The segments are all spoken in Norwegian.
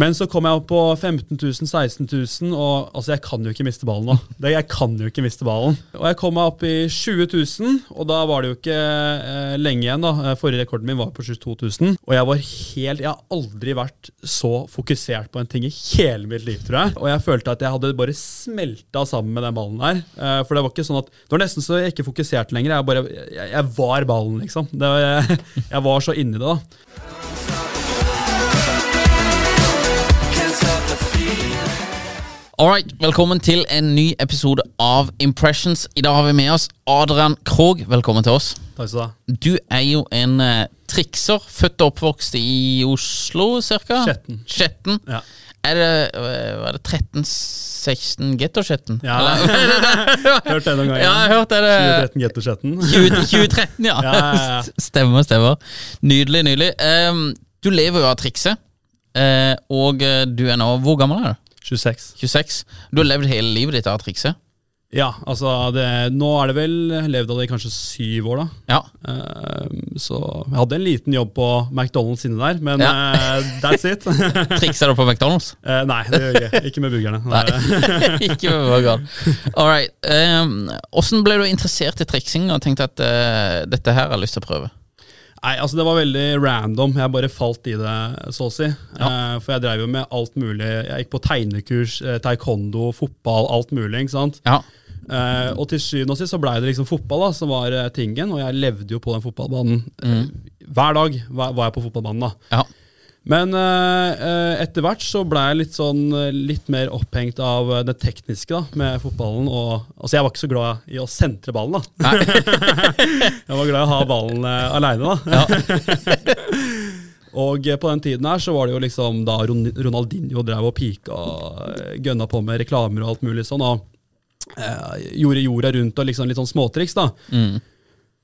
Men så kom jeg opp på 15 000, 16 000, og altså, jeg kan jo ikke miste ballen nå. Det, jeg kan jo ikke miste ballen. Og jeg kom meg opp i 20 000, og da var det jo ikke eh, lenge igjen. da. Eh, Forrige rekorden min var på 22 000. Og jeg var helt Jeg har aldri vært så fokusert på en ting i hele mitt liv, tror jeg. Og jeg følte at jeg hadde bare smelta sammen med den ballen der. Eh, for det var ikke sånn at Det var nesten så jeg ikke fokuserte lenger. Jeg, bare, jeg, jeg var ballen, liksom. Var, jeg, jeg var så inni det, da. Alright, velkommen til en ny episode av Impressions. I dag har vi med oss Adrian Krog. Velkommen til oss. Takk skal du ha. Du er jo en eh, trikser, født og oppvokst i Oslo, cirka? Skjetten. Skjetten. Ja. Er det, eh, er det 13-16 getto-skjetten? Ja. Hørt det noen ganger. Ja, jeg har hørt det. det. 2013 Getto-chatten. 20, 2013, ja. Ja, ja, ja. Stemmer, stemmer. Nydelig, nydelig. Ehm, du lever jo av trikset, eh, og eh, du er nå Hvor gammel er du? 26. 26. Du har levd hele livet ditt av trikset? Ja, altså det, nå er det vel levd av det i kanskje syv år, da. Ja. Uh, så jeg hadde en liten jobb på McDonald's inne der, men Ja. uh, that's it. Trikser du på McDonald's? Uh, nei, det gjør jeg ikke. Ikke med burgerne. Ikke med burgeren. All right. Um, hvordan ble du interessert i triksing og tenkte at eh, dette her har jeg lyst til å prøve? Nei, altså Det var veldig random. Jeg bare falt i det, så å si. Eh, for jeg drev jo med alt mulig. Jeg gikk på tegnekurs, eh, taekwondo, fotball, alt mulig. ikke sant? Ja. Eh, og til syvende og sist så blei det liksom fotball da, som var eh, tingen, og jeg levde jo på den fotballbanen. Eh, hver dag var jeg på fotballbanen. da. ja. Men eh, eh, etter hvert så ble jeg litt sånn eh, litt mer opphengt av eh, det tekniske da, med fotballen. Og, altså Jeg var ikke så glad i å sentre ballen, da. jeg var glad i å ha ballen eh, aleine, da. og eh, på den tiden her så var det jo liksom da Ron- Ronaldinho drev og pika og gønna på med reklamer og alt mulig sånn. Og eh, gjorde jorda rundt og liksom litt sånn småtriks, da.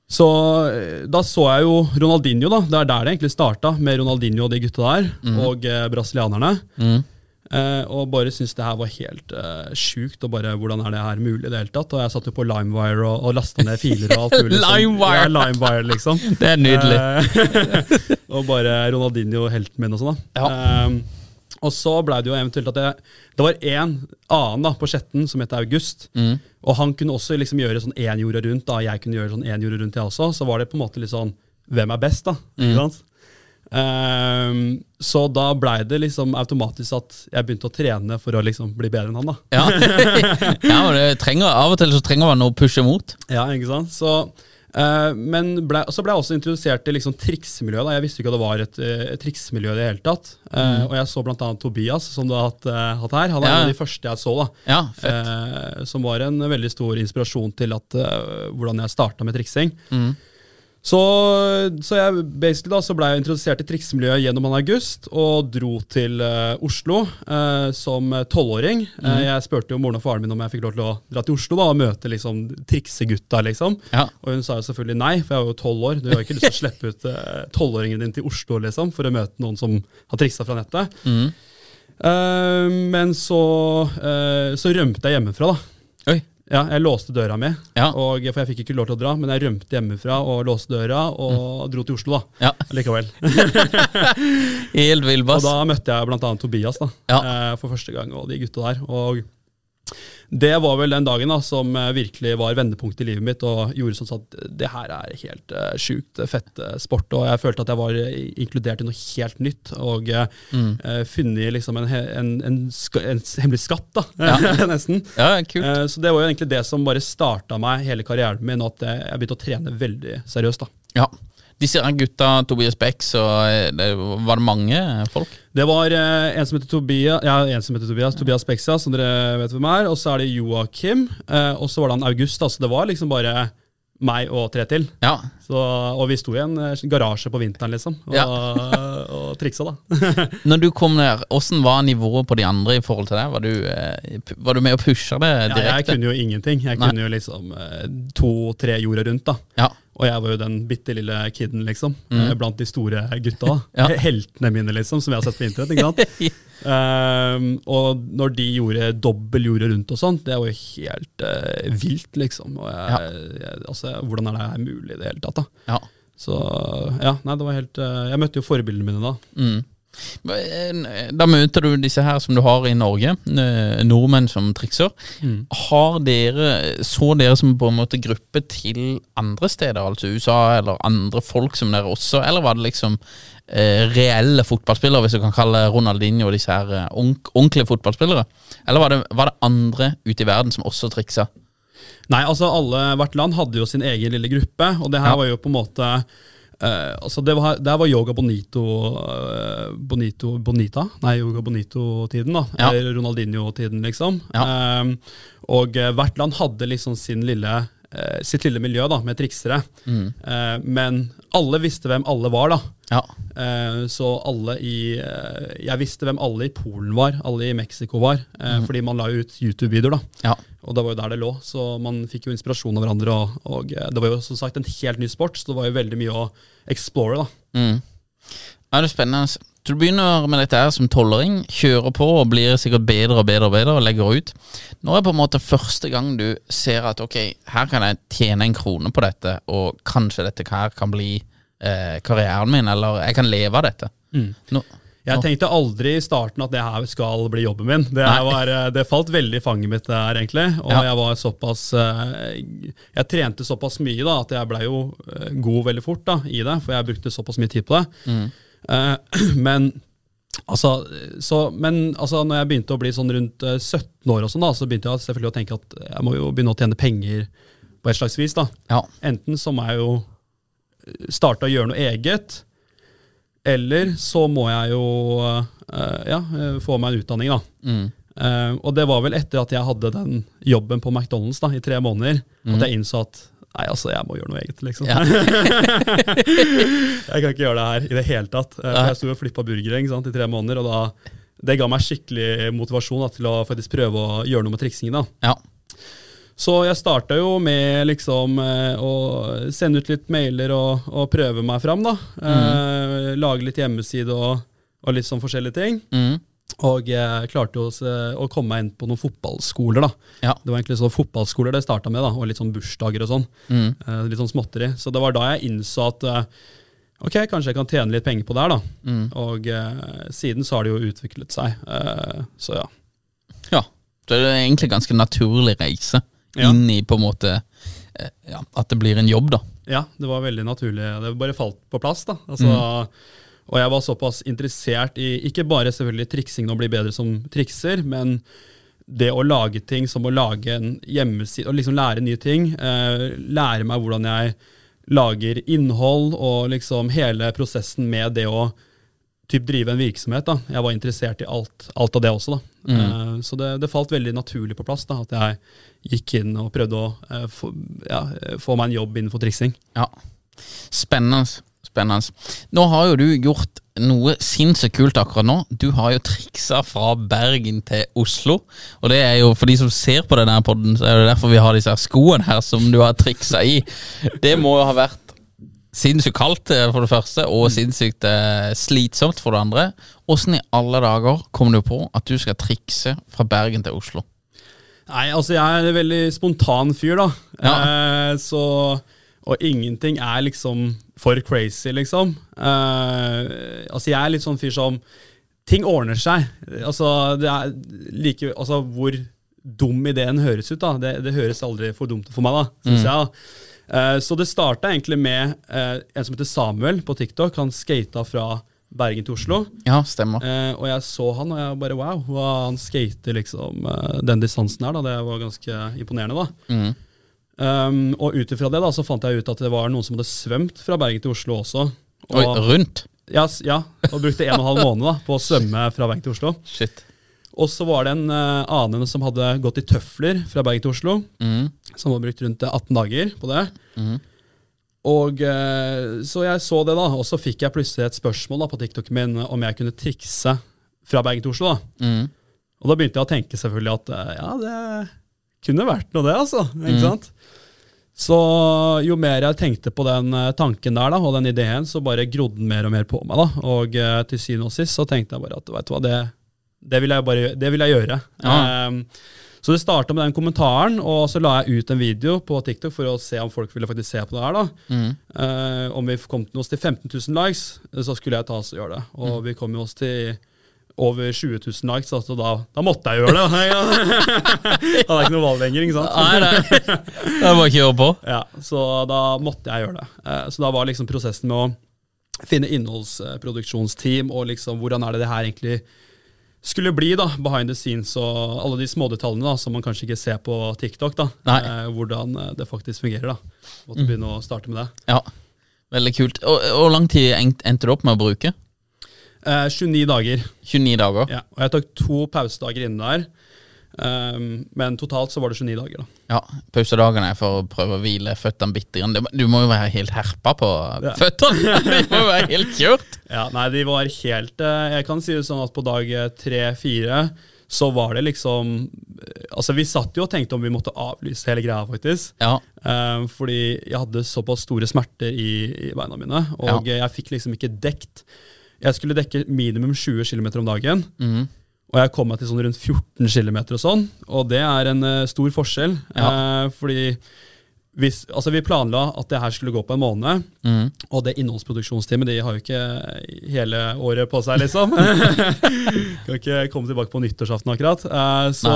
Så eh, da så jeg jo Ronaldinho, da. Det er der det egentlig starta, med Ronaldinho og de gutta der, og eh, brasilianerne. Eh, og bare syntes det her var helt eh, sjukt, og bare hvordan er det her mulig i det hele tatt? Og jeg satt jo på Limewire og, og lasta ned filer og alt mulig. sånn. Limewire! Ja, Limewire, liksom. Det er nydelig. Eh, og bare Ronaldinho, helten min og sånn, da. Eh, og så blei det jo eventuelt at jeg, det var en annen da, på Skjetten som het August. Og han kunne også liksom gjøre sånn én jorda rundt, da jeg kunne gjøre sånn én jorda rundt, jeg også. Så var det på en måte litt sånn Hvem er best, da? Ikke sant? Um, så da blei det liksom automatisk at jeg begynte å trene for å liksom bli bedre enn han. da. Ja, ja trenger, Av og til så trenger man å pushe mot. Ja, ikke sant? Så, eh, men ble, så ble jeg også introdusert til liksom triksemiljøet. da. Jeg visste ikke at det var et, eh, et triksemiljø i det hele tatt. Eh, Og jeg så annet Tobias, som du har hatt, uh, hatt her. Han er Ja. en av de første jeg så. da. Ja, fett. Som var en veldig stor inspirasjon til at, hvordan jeg starta med triksing. Mm. Så, så jeg basically da, så ble jeg introdusert i triksemiljøet gjennom han August, og dro til uh, Oslo uh, som tolvåring. Eh, jeg spurte jo moren og faren min om jeg fikk lov til å dra til Oslo da, og møte liksom, triksegutta. liksom. Ja. Og hun sa jo selvfølgelig nei, for jeg var jo tolv år. Du har jo ikke lyst til å slippe ut tolvåringen din til Oslo liksom, for å møte noen som har triksa fra nettet. Mm. Men så, så rømte jeg hjemmefra, da. Oi. Ja, Jeg låste døra mi, Ja. og, for jeg fikk ikke lov til å dra. Men jeg rømte hjemmefra og låste døra og dro til Oslo da, Ja. likevel. Helt vill Og da møtte jeg annet Tobias da, Ja. eh, for første gang, og de gutta der. Og det var vel den dagen da, som eh, virkelig var vendepunkt i livet mitt, og gjorde sånn at det her er helt uh, sjukt fett eh, sport. Og jeg følte at jeg var inkludert i noe helt nytt, og uh, Mm. uh, funnet liksom en, en, en, en hemmelig skatt, da, nesten. Ja, kult. Uh, Så det var jo egentlig det som bare starta meg hele karrieren min, at jeg begynte å trene veldig seriøst. da. Ja. Disse gutta, Tobias Beck, så eh, det, var det mange folk? Det var eh, en som heter Tobias, ja, en som heter Tobias, Tobias Beksia, som dere vet hvem er. Og så er det Joakim, eh, og så var det han August. Altså det var liksom bare meg og tre til. Ja. Så, og vi sto i en eh, garasje på vinteren, liksom, og, Ja. og triksa, da. Når du kom ned, hvordan var nivået på de andre i forhold til deg? Var du, eh, var du med og pusha det direkte? Ja, jeg kunne jo ingenting. Jeg Nei. kunne jo liksom eh, to-tre jorda rundt, da. Ja. Og jeg var jo den bitte lille kiden, liksom. Mm. eh, Blant de store gutta. Ja. Heltene mine, liksom, som jeg har sett på internett. ikke sant? um, og når de gjorde dobbel jordet rundt og sånt, det var jo helt uh, vilt, liksom. Jeg, jeg, altså, hvordan er det her mulig i det hele tatt? da? Ja. Så ja, nei, det var helt uh, Jeg møtte jo forbildene mine da. Mm. Da møter du disse her som du har i Norge, eh, nordmenn som trikser. Mm. Har dere, Så dere som på en måte gruppe til andre steder, altså USA, eller andre folk som dere også, eller var det liksom eh, reelle fotballspillere, hvis du kan kalle Ronaldinho og disse her eh, ordent- ordentlige fotballspillere? Eller var det, var det andre ute i verden som også triksa? Nei, altså alle, Hvert land hadde jo sin egen lille gruppe, og det her Ja. var jo på en måte eh, altså det var, Der var Yoga Bonito, uh, Bonito Bonita? Nei, Yoga Bonito-tiden. da, Ja. Eller Ronaldinho-tiden, liksom. Ja. Uh, og hvert land hadde liksom sin lille, sitt lille miljø da, med triksere. Mm. Eh, men alle visste hvem alle var. da. Ja. Eh, så alle i eh, Jeg visste hvem alle i Polen var, alle i Mexico var, eh, fordi man la ut YouTube-videoer. da. ja. Og det var jo der det lå, så man fikk jo inspirasjon av hverandre. Og, og eh, det var jo som sagt en helt ny sport, så det var jo veldig mye å explore. da. Mm. Ja, det er spennende. Så du begynner med dette her som tolvåring, kjører på og blir sikkert bedre og bedre og bedre og legger ut. Nå er på en måte første gang du ser at ok, her kan jeg tjene en krone på dette, og kanskje dette her kan bli eh, karrieren min, eller jeg kan leve av dette. Nå, Jeg tenkte aldri i starten at det her skal bli jobben min. Det, var, eh, det falt veldig i fanget mitt der, egentlig. Og Ja. jeg var såpass eh, Jeg trente såpass mye da, at jeg blei jo eh, god veldig fort da, i det, for jeg brukte såpass mye tid på det. Eh, men Altså, så, men altså, når jeg begynte å bli sånn rundt eh, 17 år, og sånn da, så begynte jeg selvfølgelig å tenke at jeg må jo begynne å tjene penger på et slags vis. da. ja. Enten så må jeg jo starte å gjøre noe eget, eller så må jeg jo eh, ja, eh, få meg en utdanning. da. Mm. Uh, og det var vel etter at jeg hadde den jobben på McDonald's da, i tre måneder, at jeg innså at nei, altså, jeg må gjøre noe eget. liksom. Ja. jeg kan ikke gjøre det her i det hele tatt. Eh, jeg sto og flippa burgere i tre måneder, og da, det ga meg skikkelig motivasjon da, til å faktisk prøve å gjøre noe med triksingen. da. ja. Så jeg starta jo med liksom eh, å sende ut litt mailer og, og prøve meg fram. da. Eh, lage litt hjemmeside og, og litt sånn forskjellige ting. Mm. Og jeg klarte jo å å komme meg inn på noen fotballskoler. da. Ja. Det var egentlig sånn fotballskoler det starta med, da, og litt sånn bursdager og sånn. Mm. Eh, litt sånn småtteri. Så det var da jeg innså at eh, ok, kanskje jeg kan tjene litt penger på det her. da. Mm. Og eh, siden så har det jo utviklet seg. Eh, så ja. ja. Det er egentlig en ganske naturlig reise Ja. inn i på en måte eh, ja, at det blir en jobb, da. Ja, det var veldig naturlig. Det bare falt på plass. da. Altså, Og jeg var såpass interessert i ikke bare selvfølgelig triksing og bli bedre som trikser, men det å lage ting som å lage en hjemmeside, og liksom lære nye ting. Eh, lære meg hvordan jeg lager innhold, og liksom hele prosessen med det å typ drive en virksomhet. da. Jeg var interessert i alt, alt av det også. da. Eh, så det, det falt veldig naturlig på plass da, at jeg gikk inn og prøvde å eh, få, ja, eh, få meg en jobb innenfor triksing. Ja. Spennende. Spennende. Nå har jo du gjort noe sinnssykt kult akkurat nå. Du har jo triksa fra Bergen til Oslo. Og det er jo for de som ser på denne podden, så er det derfor vi har disse her skoene her som du har triksa i. Det må jo ha vært sinnssykt kaldt eh, for det første, og sinnssykt eh, slitsomt for det andre. Åssen i alle dager kom du på at du skal trikse fra Bergen til Oslo? Nei, altså jeg er en veldig spontan fyr, da. Ja. Eh, så Og ingenting er liksom for crazy, liksom. Uh, altså jeg er litt sånn fyr som Ting ordner seg. Altså, det er like Altså, hvor dum ideen høres ut, da. Det, det høres aldri for dumt for meg, da, syns jeg. da. Eh, så det starta egentlig med eh, en som heter Samuel på TikTok. Han skata fra Bergen til Oslo. Ja, stemmer. Eh, og jeg så han, og jeg bare wow, han skater liksom den distansen her. da, Det var ganske imponerende. da. Mm. Um, og ut ifra det da, så fant jeg ut at det var noen som hadde svømt fra Bergen til Oslo også. Og, Oi, rundt? ja, ja, og brukte en og en halv måned da, på å svømme fra Bergen til Oslo. Shit. Og så var det en uh, annen som hadde gått i tøfler fra Bergen til Oslo. Mm. Som hadde brukt rundt eh, 18 dager på det. Mm. Og uh, Så jeg så det, da, og så fikk jeg plutselig et spørsmål da, på TikToken min om jeg kunne trikse fra Bergen til Oslo. da. Mm. Og da begynte jeg å tenke selvfølgelig at eh, ja, det kunne vært noe, det, altså. Ikke Mm. sant? Så jo mer jeg tenkte på den eh, tanken der, da, og den ideen, så bare grodde den mer og mer på meg. da. Og eh, til syvende og sist så tenkte jeg bare at vet du hva, det, det, vil, jeg bare, det vil jeg gjøre. Ja. Ehm, så det starta med den kommentaren, og så la jeg ut en video på TikTok for å se om folk ville faktisk se på det her. da. Mm. Eh, om vi kom til oss til 15 000 likes, så skulle jeg ta oss og gjøre det. Og Mm. vi kom jo oss til over 20 000 likes, altså da, da måtte jeg gjøre det. Jeg hadde ikke noe valg lenger, ikke sant? Nei, nei. Det var bare ikke kjøre på. Ja, så da måtte jeg gjøre det. Eh, Så da var liksom prosessen med å finne innholdsproduksjonsteam, og liksom hvordan er det det her egentlig skulle bli, da, behind the scenes, og alle de smådetaljene da, som man kanskje ikke ser på TikTok. da, eh, Hvordan eh, det faktisk fungerer. da. Måtte begynne å starte med det. Ja, Veldig kult. Hvor lang tid endte du opp med å bruke? Eh, 29 dager. 29 dager? Ja, og jeg tok to pausedager inne der. Um, men totalt så var det 29 dager. da. Ja, Pausedagene er for å prøve å hvile føttene bitte grann. Du må jo være helt herpa på Ja. føttene! De må jo være helt kjørt. Ja, Nei, de var helt eh, Jeg kan si det sånn at på dag tre-fire så var det liksom eh, Altså, vi satt jo og tenkte om vi måtte avlyse hele greia, faktisk. Ja, Eh, fordi jeg hadde såpass store smerter i, i beina mine, og jeg fikk liksom ikke dekt Jeg skulle dekke minimum 20 km om dagen. Mm. Og jeg kom meg til sånn rundt 14 km og sånn, og det er en uh, stor forskjell. Eh, fordi hvis, altså vi planla at det her skulle gå på en måned, mm. og det innholdsproduksjonsteamet de har jo ikke hele året på seg, liksom. kan ikke komme tilbake på nyttårsaften akkurat. Uh, så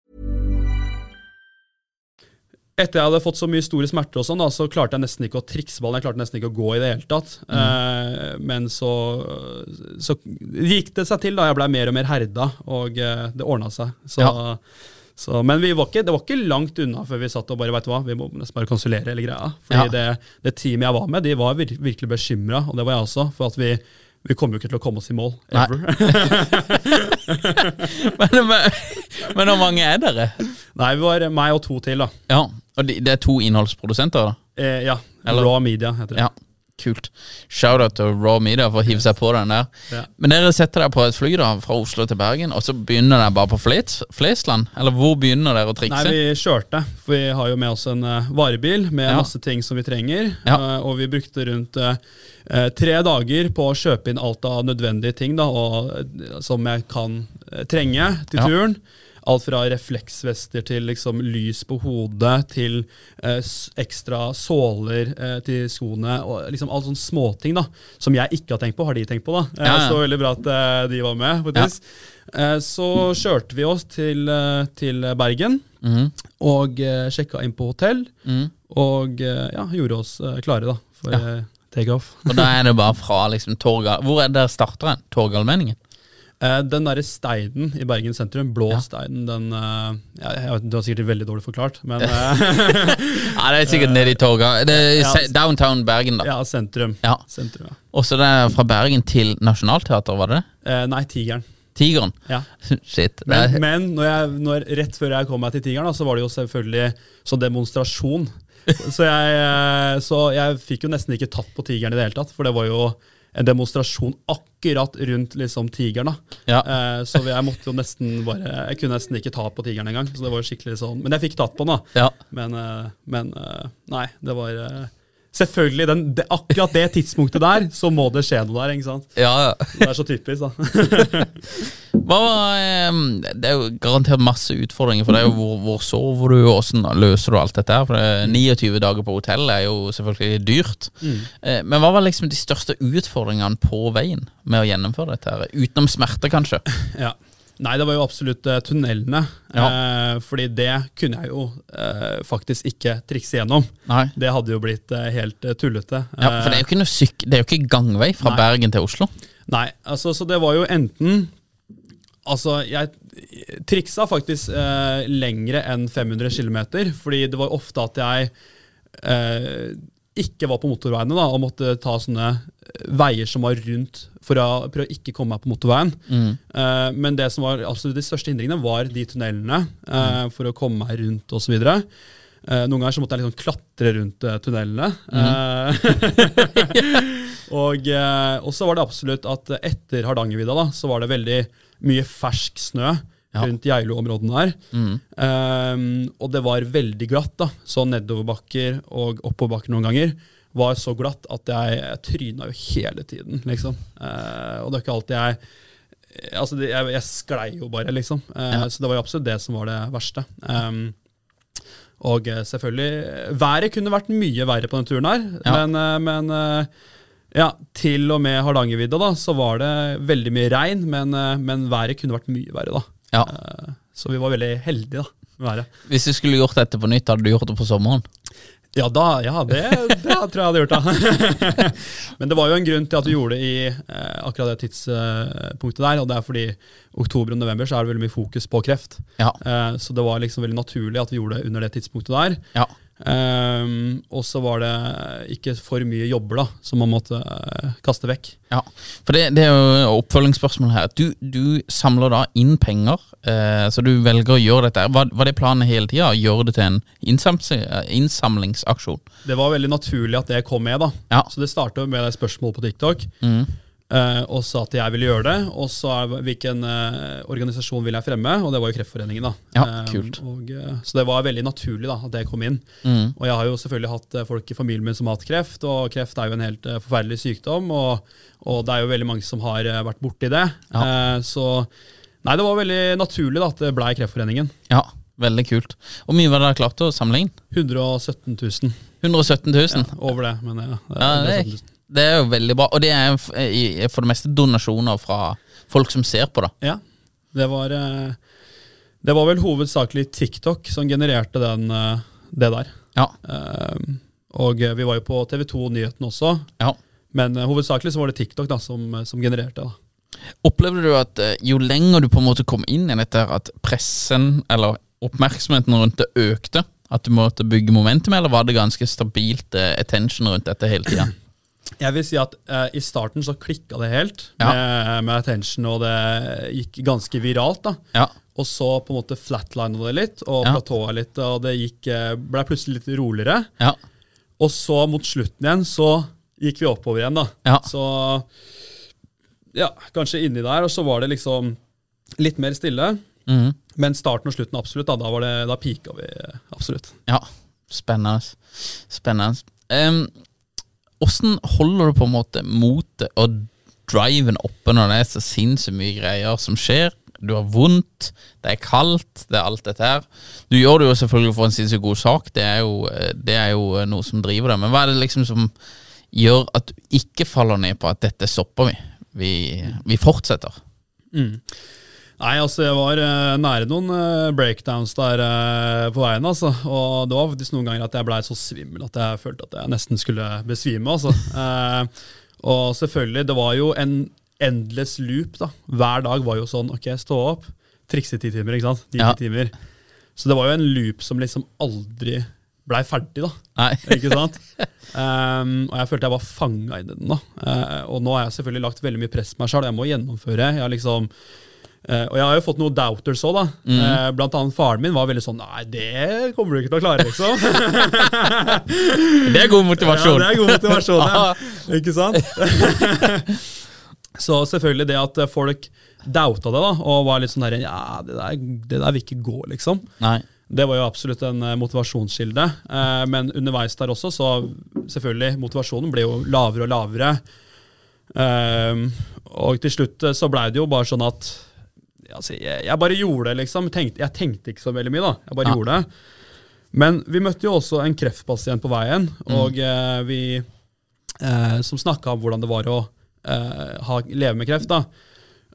Etter jeg hadde fått så mye store smerter, og sånn da, så klarte jeg nesten ikke å trikse ballen. Jeg klarte nesten ikke å gå i det hele tatt. Eh, men så, så gikk det seg til. da, Jeg blei mer og mer herda, og eh, det ordna seg. Så, så, men vi var ikke, det var ikke langt unna før vi satt og bare vet du hva, vi må nesten bare konsulere hele greia. Fordi Ja. det, det teamet jeg var med, de var vir virkelig bekymra, og det var jeg også, for at vi vi kommer jo ikke til å komme oss i mål. Ever. Men, men, men hvor mange er dere? Nei, vi var meg og to til, da. Ja, og de, det er to innholdsprodusenter, da? Eh, ja. Eller- Raw Media heter det. Ja, kult. Shout-out til Raw Media for å hive seg på den der. Ja. Men dere setter dere på et fly da, fra Oslo til Bergen, og så begynner dere bare på Fles Flesland? Eller hvor begynner dere å trikse? Nei, vi kjørte. For vi har jo med oss en uh, varebil med Ja. masse ting som vi trenger. Ja. Uh, og vi brukte rundt eh, tre dager på å kjøpe inn alt av nødvendige ting da, og, som jeg kan trenge til turen. Alt fra refleksvester til liksom lys på hodet, til eh, ekstra såler eh, til skoene. og liksom Alle sånne småting da, som jeg ikke har tenkt på, har de tenkt på. da. Eh, Ja, ja. Så veldig bra at eh, de var med. på Ja. Eh, så kjørte vi oss til, eh, til Bergen Mhm, og uh, sjekka inn på hotell. Mm. Og ja, gjorde oss klare da for Ja. takeoff. Og da er det bare fra liksom Torgal... Hvor er dere starter den? Torgallmenningen? Eh, den derre steinen i Bergen sentrum, blå Ja. steinen, den eh, ja, jeg Du har sikkert veldig dårlig forklart, men eh, Ja, det er sikkert nede i torga, Det er Ja. downtown Bergen, da. ja, sentrum. Ja. sentrum ja. Også det er fra Bergen til Nationaltheatret, var det det? Eh, nei, Tigeren. Tigeren. Ja. Shit. Men, men når jeg, når, rett før jeg kom meg til Tigeren, da, så var det jo selvfølgelig sånn demonstrasjon. Så jeg, eh, så jeg fikk jo nesten ikke tatt på Tigeren i det hele tatt, for det var jo en demonstrasjon akkurat rundt liksom Tigeren. ja. Eh, så jeg måtte jo nesten bare Jeg kunne nesten ikke ta på tigeren engang. Så det var jo skikkelig sånn Men jeg fikk tatt på den, da. ja. Men, eh, men eh, nei, det var eh, Selvfølgelig, den, det, akkurat det tidspunktet der, så må det skje noe der. ikke sant? ja, ja. Det er så typisk, da. Hva, eh, det er jo garantert masse utfordringer, for det er jo hvor, hvor sover du, og hvordan løser du alt dette her? For det er 29 dager på hotell er jo selvfølgelig dyrt. Mm. Men hva var liksom de største utfordringene på veien med å gjennomføre dette? her? Utenom smerte, kanskje? Ja. Nei, det var jo absolutt eh, tunnelene. Ja. Eh, fordi det kunne jeg jo eh, faktisk ikke trikse gjennom. Nei. Det hadde jo blitt eh, helt eh, tullete. Ja, For det er jo ikke syk Det er jo ikke gangvei fra Nei. Bergen til Oslo. Nei, altså, så det var jo enten Altså, jeg triksa faktisk eh, lengre enn 500 km, fordi det var ofte at jeg ikke var på motorveiene da, og måtte ta sånne veier som var rundt for å prøve å ikke komme meg på motorveien. Eh, men det som var absolutt de største hindringene, var de tunnelene eh, for å komme meg rundt osv. Uh, noen ganger så måtte jeg liksom klatre rundt eh, tunnelene. Eh, og, eh, og så var det absolutt at etter Hardangervidda da, så var det veldig mye fersk snø Ja. rundt Geilo-områdene der. Um, og det var veldig glatt, da. Så nedoverbakker og oppoverbakker noen ganger var så glatt at jeg, jeg tryna jo hele tiden, liksom. Uh, og det er ikke alltid jeg Altså, jeg, jeg sklei jo bare, liksom. Uh, Ja. Så det var jo absolutt det som var det verste. Um, og eh, selvfølgelig Været kunne vært mye verre på den turen her, Ja. men, eh, men eh, ja, til og med Hardangervidda da, så var det veldig mye regn, men, men været kunne vært mye verre da. Ja. Eh, Så vi var veldig heldige da, med været. Hvis du skulle gjort dette på nytt, hadde du gjort det på sommeren? Ja, da, ja det, det tror jeg jeg hadde gjort, da. Men det var jo en grunn til at vi gjorde det i eh, akkurat det tidspunktet der. Og det er fordi oktober og november så er det veldig mye fokus på kreft. Ja. Eh, så det var liksom veldig naturlig at vi gjorde det under det tidspunktet der. Ja. Ehm, og så var det ikke for mye jobber da, som man måtte uh, kaste vekk. Ja, for det, det er jo oppfølgingsspørsmål her. Du, du samler da inn penger, uh, så du velger å gjøre dette. Var, var det planen hele tida? Gjøre det til en eh, innsamlingsaksjon? Det var veldig naturlig at det kom med. da. Ja. Så det starta med det spørsmålet på TikTok. Mm. Eh, og sa at jeg ville gjøre det. Og så hvilken eh, organisasjon vil jeg fremme, og det var jo Kreftforeningen. da. Ja, kult. kult. Og, eh, så det var veldig naturlig da, at det kom inn. Mm. Og jeg har jo selvfølgelig hatt eh, folk i familien min som har hatt kreft, og kreft er jo en helt eh, forferdelig sykdom. Og, og det er jo veldig mange som har eh, vært borti det. Ja. Eh, så nei, det var veldig naturlig da, at det blei Kreftforeningen. Ja, veldig kult. Hvor mye var det dere klarte å samle inn? 117 000. 117 000? Ja, over det, men ja. det Ja, det, 117 000. er, det er jo veldig bra. Og det er for det meste donasjoner fra folk som ser på, da. Ja, det var eh, Det var vel hovedsakelig TikTok som genererte den, eh, det der. Ja. Eh, og vi var jo på TV 2-nyhetene også, ja. men hovedsakelig så var det TikTok da, som, som genererte. da. Opplevde du at jo lenger du på en måte kom inn i dette, her, at pressen eller oppmerksomheten rundt det økte? At du måtte bygge momentum, eller var det ganske stabilt attention rundt dette hele tida? Jeg vil si at uh, i starten så klikka det helt Ja. med, med attention, og det gikk ganske viralt. da. Ja. Og så på en måte flatlina det litt, og Ja. platåa litt, og det gikk, eh, ble plutselig litt roligere. ja. Og så mot slutten igjen så gikk vi oppover igjen, da. Ja. Så ja, kanskje inni der, og så var det liksom litt mer stille. Mm. Men starten og slutten, absolutt. Da, da, var det, da pika vi absolutt. Ja, spennende. Spennende. Um, hvordan holder du på en måte motet og driven oppe når det er så sinnssykt mye greier som skjer? Du har vondt, det er kaldt, det er alt dette her. Du gjør det jo selvfølgelig for en sinnssykt god sak, det er, jo, det er jo noe som driver deg. Men hva er det liksom som gjør at du ikke faller ned på at dette stopper vi? Vi, vi fortsetter. Nei, altså jeg var eh, nære noen eh, breakdowns der eh, på veien, altså. Og det var faktisk noen ganger at jeg blei så svimmel at jeg følte at jeg nesten skulle besvime, altså. Og selvfølgelig, det var jo en endless loop, da. Hver dag var jo sånn, ok, stå opp, trikse ti timer, ikke sant. Ja. timer. Så det var jo en loop som liksom aldri blei ferdig, da. Nei. Ikke sant? Um, og jeg følte jeg var fanga i den. da. Uh, og nå har jeg selvfølgelig lagt veldig mye press på meg sjøl. Jeg må gjennomføre. Jeg har liksom, eh, og jeg har jo fått noen doubters òg, da. Uh, blant annet faren min var veldig sånn Nei, det kommer du ikke til å klare, liksom. Det er god motivasjon. Ja, det er god motivasjon, ja. Ikke sant? Så selvfølgelig det at folk doubta det, da, og var litt sånn der Ja, det der, det der vil ikke gå, liksom. Nei. Det var jo absolutt en eh, motivasjonskilde. Men underveis der også, så selvfølgelig, motivasjonen ble jo lavere og lavere. Og til slutt så blei det jo bare sånn at altså, jeg, jeg bare gjorde det, liksom. Tenkte, jeg tenkte ikke så veldig mye, da. Jeg bare Ja. gjorde det. Men vi møtte jo også en kreftpasient på veien, og eh, vi eh, som snakka om hvordan det var å eh, ha, leve med kreft. da.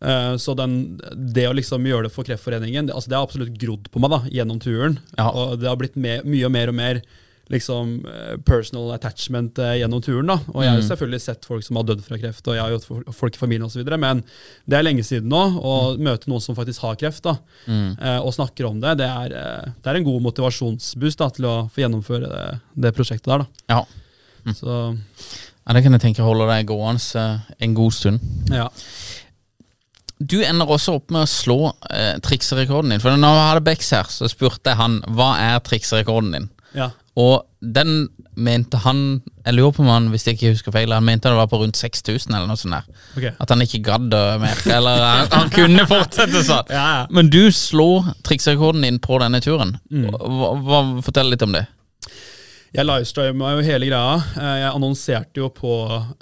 Eh, så den, det å liksom gjøre det for Kreftforeningen, det, altså det har absolutt grodd på meg da, gjennom turen. Ja. Og det har blitt me mye og mer og mer liksom, eh, personal attachment eh, gjennom turen. da. Og jeg har jo selvfølgelig sett folk som har dødd fra kreft, og jeg har jo fått folk i familien osv., men det er lenge siden nå. Å møte noen som faktisk har kreft, da, mm. og snakker om det, det er, eh, det er en god motivasjonsboost da, til å få gjennomføre det, det prosjektet der. da. Ja. Så ja, det kan jeg tenke holder deg gående eh, en god stund. ja. Du ender også opp med å slå eh, trikserekorden din. For når jeg hadde Bex her, så spurte jeg han hva er trikserekorden din. Ja. Og den mente han Jeg lurer på om han, hvis jeg ikke husker feil, han mente det var på rundt 6000 eller noe sånt. der okay. At han ikke gadd mer. Eller han, han kunne fortsette sånn. Ja, ja. Men du slår triksrekorden din på denne turen. Mm. Hva, hva, fortell litt om det. Jeg livestreama jo hele greia. Eh, Jeg annonserte jo på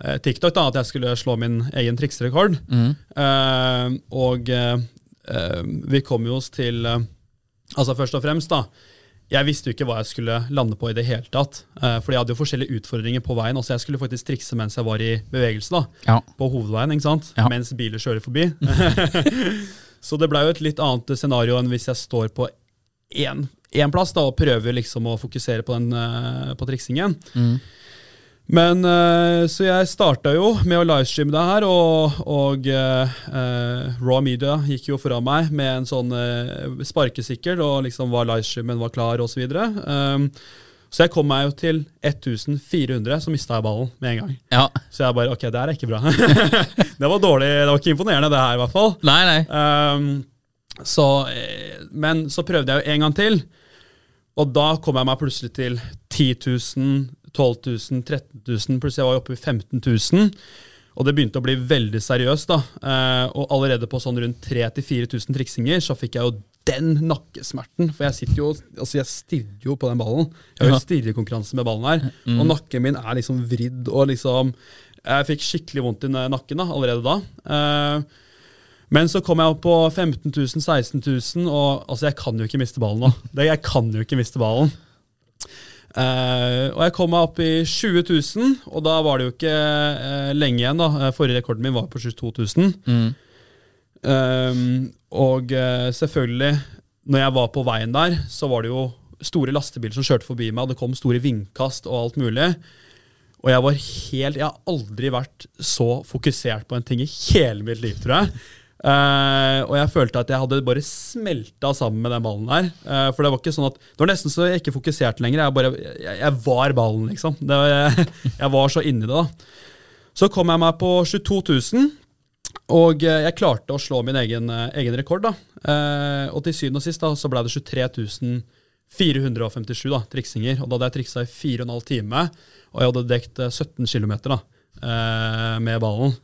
eh, TikTok da, at jeg skulle slå min egen trikserekord. Uh, og eh, vi kom jo oss til uh, Altså først og fremst, da. Jeg visste jo ikke hva jeg skulle lande på i det hele tatt. Uh, fordi jeg hadde jo forskjellige utfordringer på veien. Også jeg skulle faktisk trikse mens jeg var i bevegelse. da. Ja. På hovedveien, ikke sant? Ja. mens biler kjører forbi. Så det ble jo et litt annet scenario enn hvis jeg står på én, én plass da, og prøver liksom å fokusere på, den, uh, på triksingen. Men eh, Så jeg starta jo med å livestreame det her, og, og eh, eh, Raw Media gikk jo foran meg med en sånn uh, sparkesykkel, og liksom var livestreamen var klar, osv. Um, så jeg kom meg jo til 1400, så mista jeg ballen med en gang. Ja. Så jeg bare Ok, det her er ikke bra. det var dårlig, det var ikke imponerende, det her, i hvert fall. Nei, nei. Um, så, eh, men så prøvde jeg jo en gang til, og da kom jeg meg plutselig til 10 000, 12 000, 13 000, pluss jeg var oppe i 15 000. Og det begynte å bli veldig seriøst. da. Eh, og allerede på sånn rundt 3000-4000 triksinger så fikk jeg jo den nakkesmerten. For jeg sitter jo, altså jeg stirrer jo på den ballen. Jeg har jo stirrekonkurranse med ballen her. Og nakken min er liksom vridd og liksom Jeg fikk skikkelig vondt i nakken da, allerede da. Eh, men så kom jeg opp på 15 000, 16 000, og altså, jeg kan jo ikke miste ballen nå. Jeg kan jo ikke miste ballen. Eh, og jeg kom meg opp i 20 000, og da var det jo ikke uh, lenge igjen. da. Eh, Forrige rekorden min var på 22 000. Eh, og eh, selvfølgelig, når jeg var på veien der, så var det jo store lastebiler som kjørte forbi meg, og det kom store vindkast og alt mulig. Og jeg var helt Jeg har aldri vært så fokusert på en ting i hele mitt liv, tror jeg. Eh, og jeg følte at jeg hadde bare smelta sammen med den ballen der. Uh, for det var ikke sånn at Det var nesten så jeg ikke fokuserte lenger. Jeg, bare, jeg, jeg var ballen, liksom. Var, jeg, jeg var så inni det, da. Så kom jeg meg på 22 000, og jeg klarte å slå min egen, eh, egen rekord. da. Eh, og til syvende og sist da, så ble det 23 457 da, triksinger. Og da hadde jeg triksa i 4 15 timer, og jeg hadde dekt eh, 17 km da, med ballen.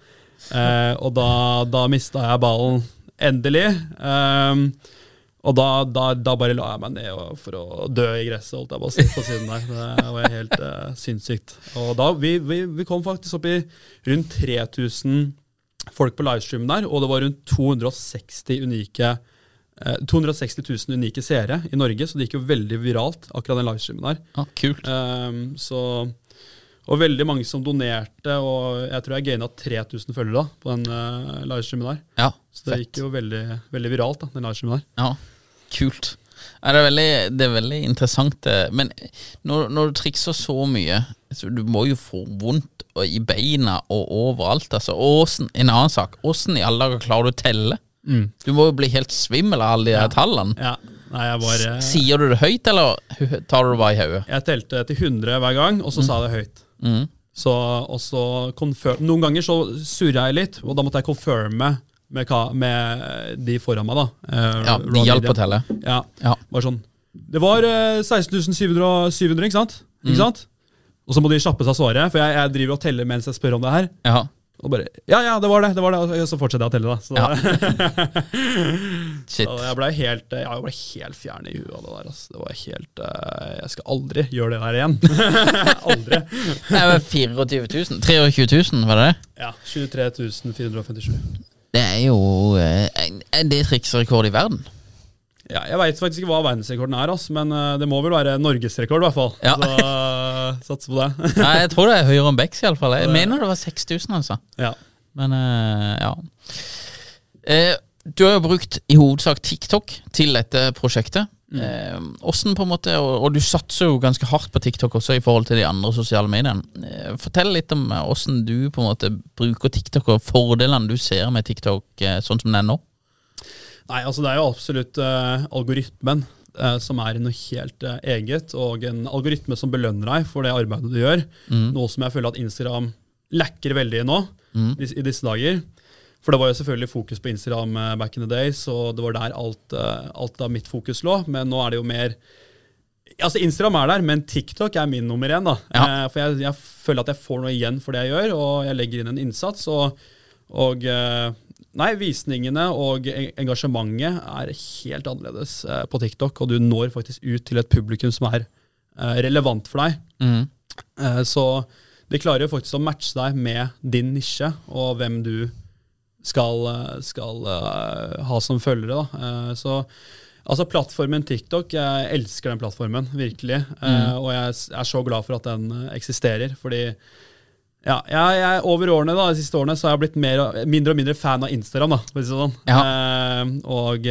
Eh, og da, da mista jeg ballen endelig. Um, og da, da, da, bare la jeg meg ned for å dø i gresset, holdt jeg på å si, på siden der. Det var helt uh, sinnssykt. Og da, vi, vi, vi, kom faktisk opp i rundt 3000 folk på livestreamen der, og det var rundt 260 unike uh, 260 000 unike seere i Norge, så det gikk jo veldig viralt, akkurat den livestreamen der. Ja, kult. Um, så og veldig mange som donerte, og jeg tror jeg gaina 3000 følgere da, på den uh, livestreamen der. Ja, så det fett. gikk jo veldig, veldig viralt, da, den livestreamen der. Ja, kult. Ja, det, er veldig, det, er veldig, interessant. Men når, når, du trikser så mye, så du må jo få vondt i beina og overalt. Altså. Åsen, en annen sak, åssen i alle dager klarer du å telle? Mm. Du må jo bli helt svimmel av alle de ja. tallene. Ja. Nei, bare, Sier du det høyt, eller tar du det bare i hodet? Jeg telte til 100 hver gang, og så mm. sa jeg det høyt. Mm. Så, Noen ganger så surra jeg litt, og da måtte jeg confirme med, med de foran meg. da Eh, Ja, De hjalp å telle? Ja, ja. Bare sånn Det var eh, 16 700, 700, ikke sant? Mm. Ikke sant? Og så må de kjappe seg svaret, for jeg, jeg, driver og teller mens jeg spør om det her. Ja. Og bare Ja, ja, det var det. det var det Og så fortsetter jeg å telle, da. Så, ja. Shit. Så jeg ble helt, jeg ble helt fjern i huet av det der. Altså. Det var helt uh, Jeg skal aldri gjøre det der igjen. aldri. Det var 24 000? 23 000, var det det? Ja. 23 457. Det er jo uh, Det triksrekord i verden. Ja, jeg veit faktisk ikke hva verdensrekorden er, altså, men uh, det må vel være norgesrekord, i hvert fall. Ja. Så uh, satser på det. Nei, Jeg tror det er høyere enn Becks, iallfall. Jeg mener det var 6000, altså. Ja. Men uh, ja. du har jo brukt i hovedsak TikTok til dette prosjektet. Mm. Hvordan på en måte, og, og, du satser jo ganske hardt på TikTok også i forhold til de andre sosiale mediene. Fortell litt om hvordan du på en måte bruker TikTok, og fordelene du ser med TikTok sånn som den er nå. Nei, altså det er jo absolutt uh, algoritmen uh, som er noe helt uh, eget, og en algoritme som belønner deg for det arbeidet du gjør. Mm. Noe som jeg føler at Instagram lekker veldig nå, mm. i, i, disse dager. For det var jo selvfølgelig fokus på Instagram back in the days, og det var der alt, alt av mitt fokus lå. Men nå er det jo mer Altså Instagram er der, men TikTok er min nummer én. da. Ja. for jeg, jeg, føler at jeg får noe igjen for det jeg gjør, og jeg legger inn en innsats. og, og Nei, visningene og engasjementet er helt annerledes eh, på TikTok, og du når faktisk ut til et publikum som er eh, relevant for deg. Mm. Eh, så de klarer jo faktisk å matche deg med din nisje og hvem du skal, skal ha som følgere. Da. så altså plattformen TikTok, jeg elsker den plattformen, virkelig. Mm. og jeg er så glad for at den eksisterer, fordi ja, jeg, jeg, Over årene da, de siste årene så har jeg blitt mer, mindre og mindre fan av Instagram. da, sånn. ja. eh, og,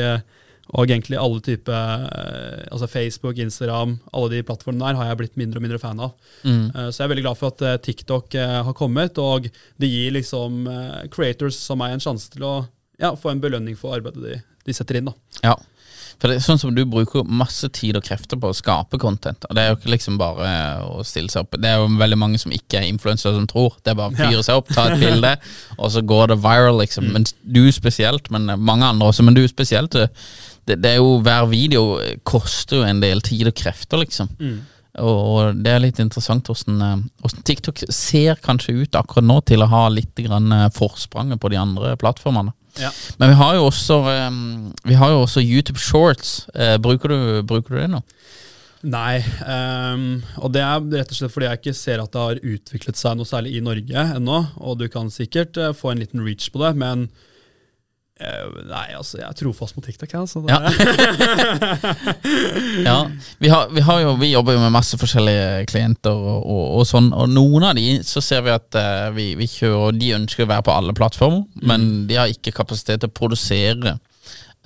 og, egentlig alle typer eh, altså Facebook, Instagram, alle de plattformene der har jeg blitt mindre og mindre fan av. Mm. Eh, så jeg er veldig glad for at eh, TikTok eh, har kommet, og det gir liksom eh, creators som meg en sjanse til å ja, få en belønning for arbeidet de, de setter inn. da. Ja. For det er sånn som Du bruker masse tid og krefter på å skape content. Og Det er jo ikke liksom bare å stille seg opp Det er jo veldig mange som ikke er influensere som tror. Det er bare å fyre seg opp, ta et bilde, og så går det viral, liksom. Mm. Men du spesielt, men mange andre også. Men du spesielt. Det, det er jo Hver video koster jo en del tid og krefter, liksom. Mm. Og det er litt interessant hvordan, eh, hvordan, TikTok ser kanskje ut akkurat nå til å ha litt grann eh, forspranget på de andre plattformene. Ja. Men vi har jo også, um, vi har jo også YouTube Shorts. Uh, bruker, du, bruker, du, det nå? Nei, um, og det er rett og slett fordi jeg ikke ser at det har utviklet seg noe særlig i Norge ennå. Og du kan sikkert uh, få en liten reach på det, men nei, altså, jeg er trofast mot TikTok. Altså. Ja. ja. Vi, har, vi, har jo, vi, jobber jo med masse forskjellige klienter, og, og, og, sånn Og noen av de så ser vi at uh, vi, vi, kjører De ønsker å være på alle plattformer, mm. men de har ikke kapasitet til å produsere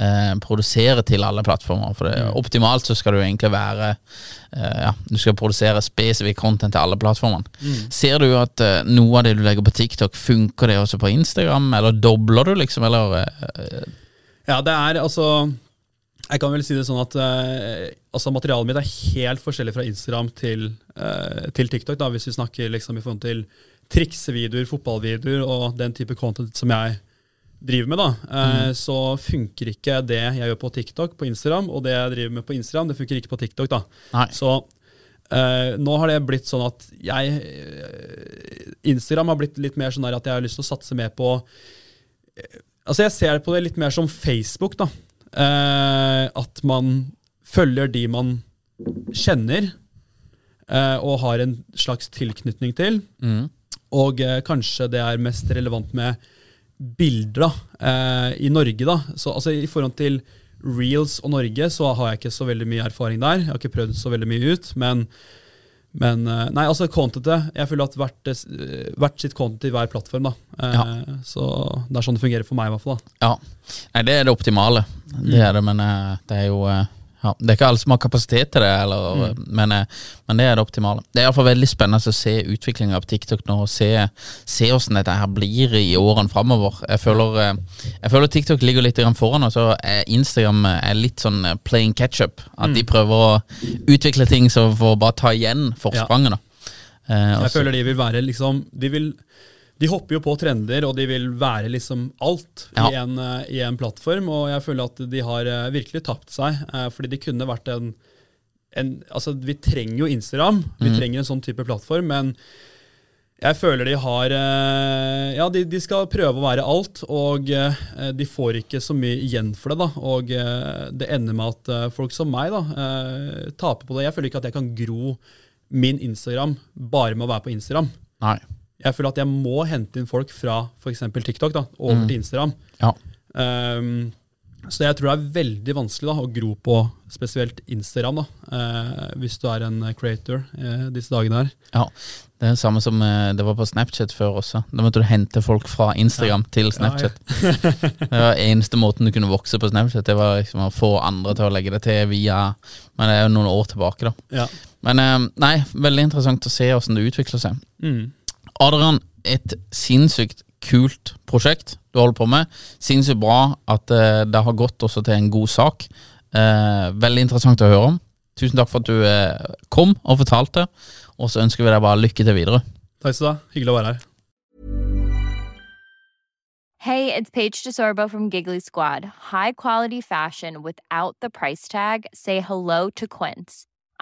eh, produsere til alle plattformer. For det, mm. optimalt så skal du egentlig være eh, Ja, du skal produsere spesifikk content til alle plattformene. Mm. Ser du at eh, noe av det du legger på TikTok, funker det også på Instagram, eller dobler du, liksom, eller eh, Ja, det er altså jeg kan vel si det sånn at uh, altså materialet mitt er helt forskjellig fra Instagram til, uh, til TikTok, da, hvis vi snakker liksom i forhold til triksevideoer, fotballvideoer og den type content som jeg driver med, da, eh, mm. så funker ikke det jeg gjør på TikTok på Instagram, og det jeg driver med på Instagram, det funker ikke på TikTok. da. Nei. Så Uh, nå har det blitt sånn at jeg eh, Instagram har blitt litt mer sånn at jeg har lyst til å satse mer på Altså Jeg ser på det litt mer som Facebook. da Uh, At man følger de man kjenner uh, og har en slags tilknytning til. Mm. Og kanskje det er mest relevant med bilder da, eh, i Norge. da. Så altså, I forhold til Reels og Norge så har jeg ikke så veldig mye erfaring der. Jeg har ikke prøvd så veldig mye ut. Men, men eh, nei, altså contentet Jeg føler at hvert, eh, hvert sitt content i hver plattform. da. Eh, Så det er sånn det fungerer for meg, i hvert fall. da. Ja. Nei, det er det optimale. Det er det, men det er jo ja, Det er ikke alle som har kapasitet til det, eller, men, eh, men det er det optimale. Det er iallfall veldig spennende å se utviklinga av TikTok nå, og se, se hvordan dette her blir i årene framover. Jeg, føler, eh, jeg føler TikTok ligger litt foran, og så er Instagram eh, er litt sånn playing catch-up. At de prøver å utvikle ting så for å bare ta igjen forspranget. Ja. Eh, Jeg føler de vil være liksom De, vil, de hopper jo på trender, og de vil være liksom alt Ja. i, en, eh, i en plattform. Og jeg føler at de har eh, virkelig tapt seg, eh, fordi de kunne vært en, en Altså, vi trenger jo Instagram, vi mm. trenger en sånn type plattform, men jeg føler de har Ja, de, de skal prøve å være alt, og de får ikke så mye igjen for det. da, Og det ender med at folk som meg da, taper på det. Jeg føler ikke at jeg kan gro min Instagram bare med å være på Instagram. Nei. Jeg føler at jeg må hente inn folk fra f.eks. TikTok da, over til Instagram. Ja. Um, så jeg tror det er veldig vanskelig da, å gro på spesielt Instagram, da, eh, hvis du er en creator eh, disse dagene her. Ja, Det er det samme som eh, det var på Snapchat før også. Da måtte du hente folk fra Instagram til Snapchat. det var eneste måten du kunne vokse på Snapchat. Det var liksom å få andre til å legge det til via Men det er jo noen år tilbake, da. Ja. Men eh, nei, veldig interessant å se åssen det utvikler seg. Mm. Adrian, et sinnssykt kult prosjekt du holder på med. Sinnssykt bra at eh, det har gått også til en god sak. Eh, veldig interessant å høre om. Tusen takk for at du eh, kom og fortalte, og så ønsker vi deg bare lykke til videre. Takk skal du ha. Hyggelig å være her. Hey, it's Paige DeSorbo from Giggly Squad. High quality fashion without the price tag. Say hello to Quince.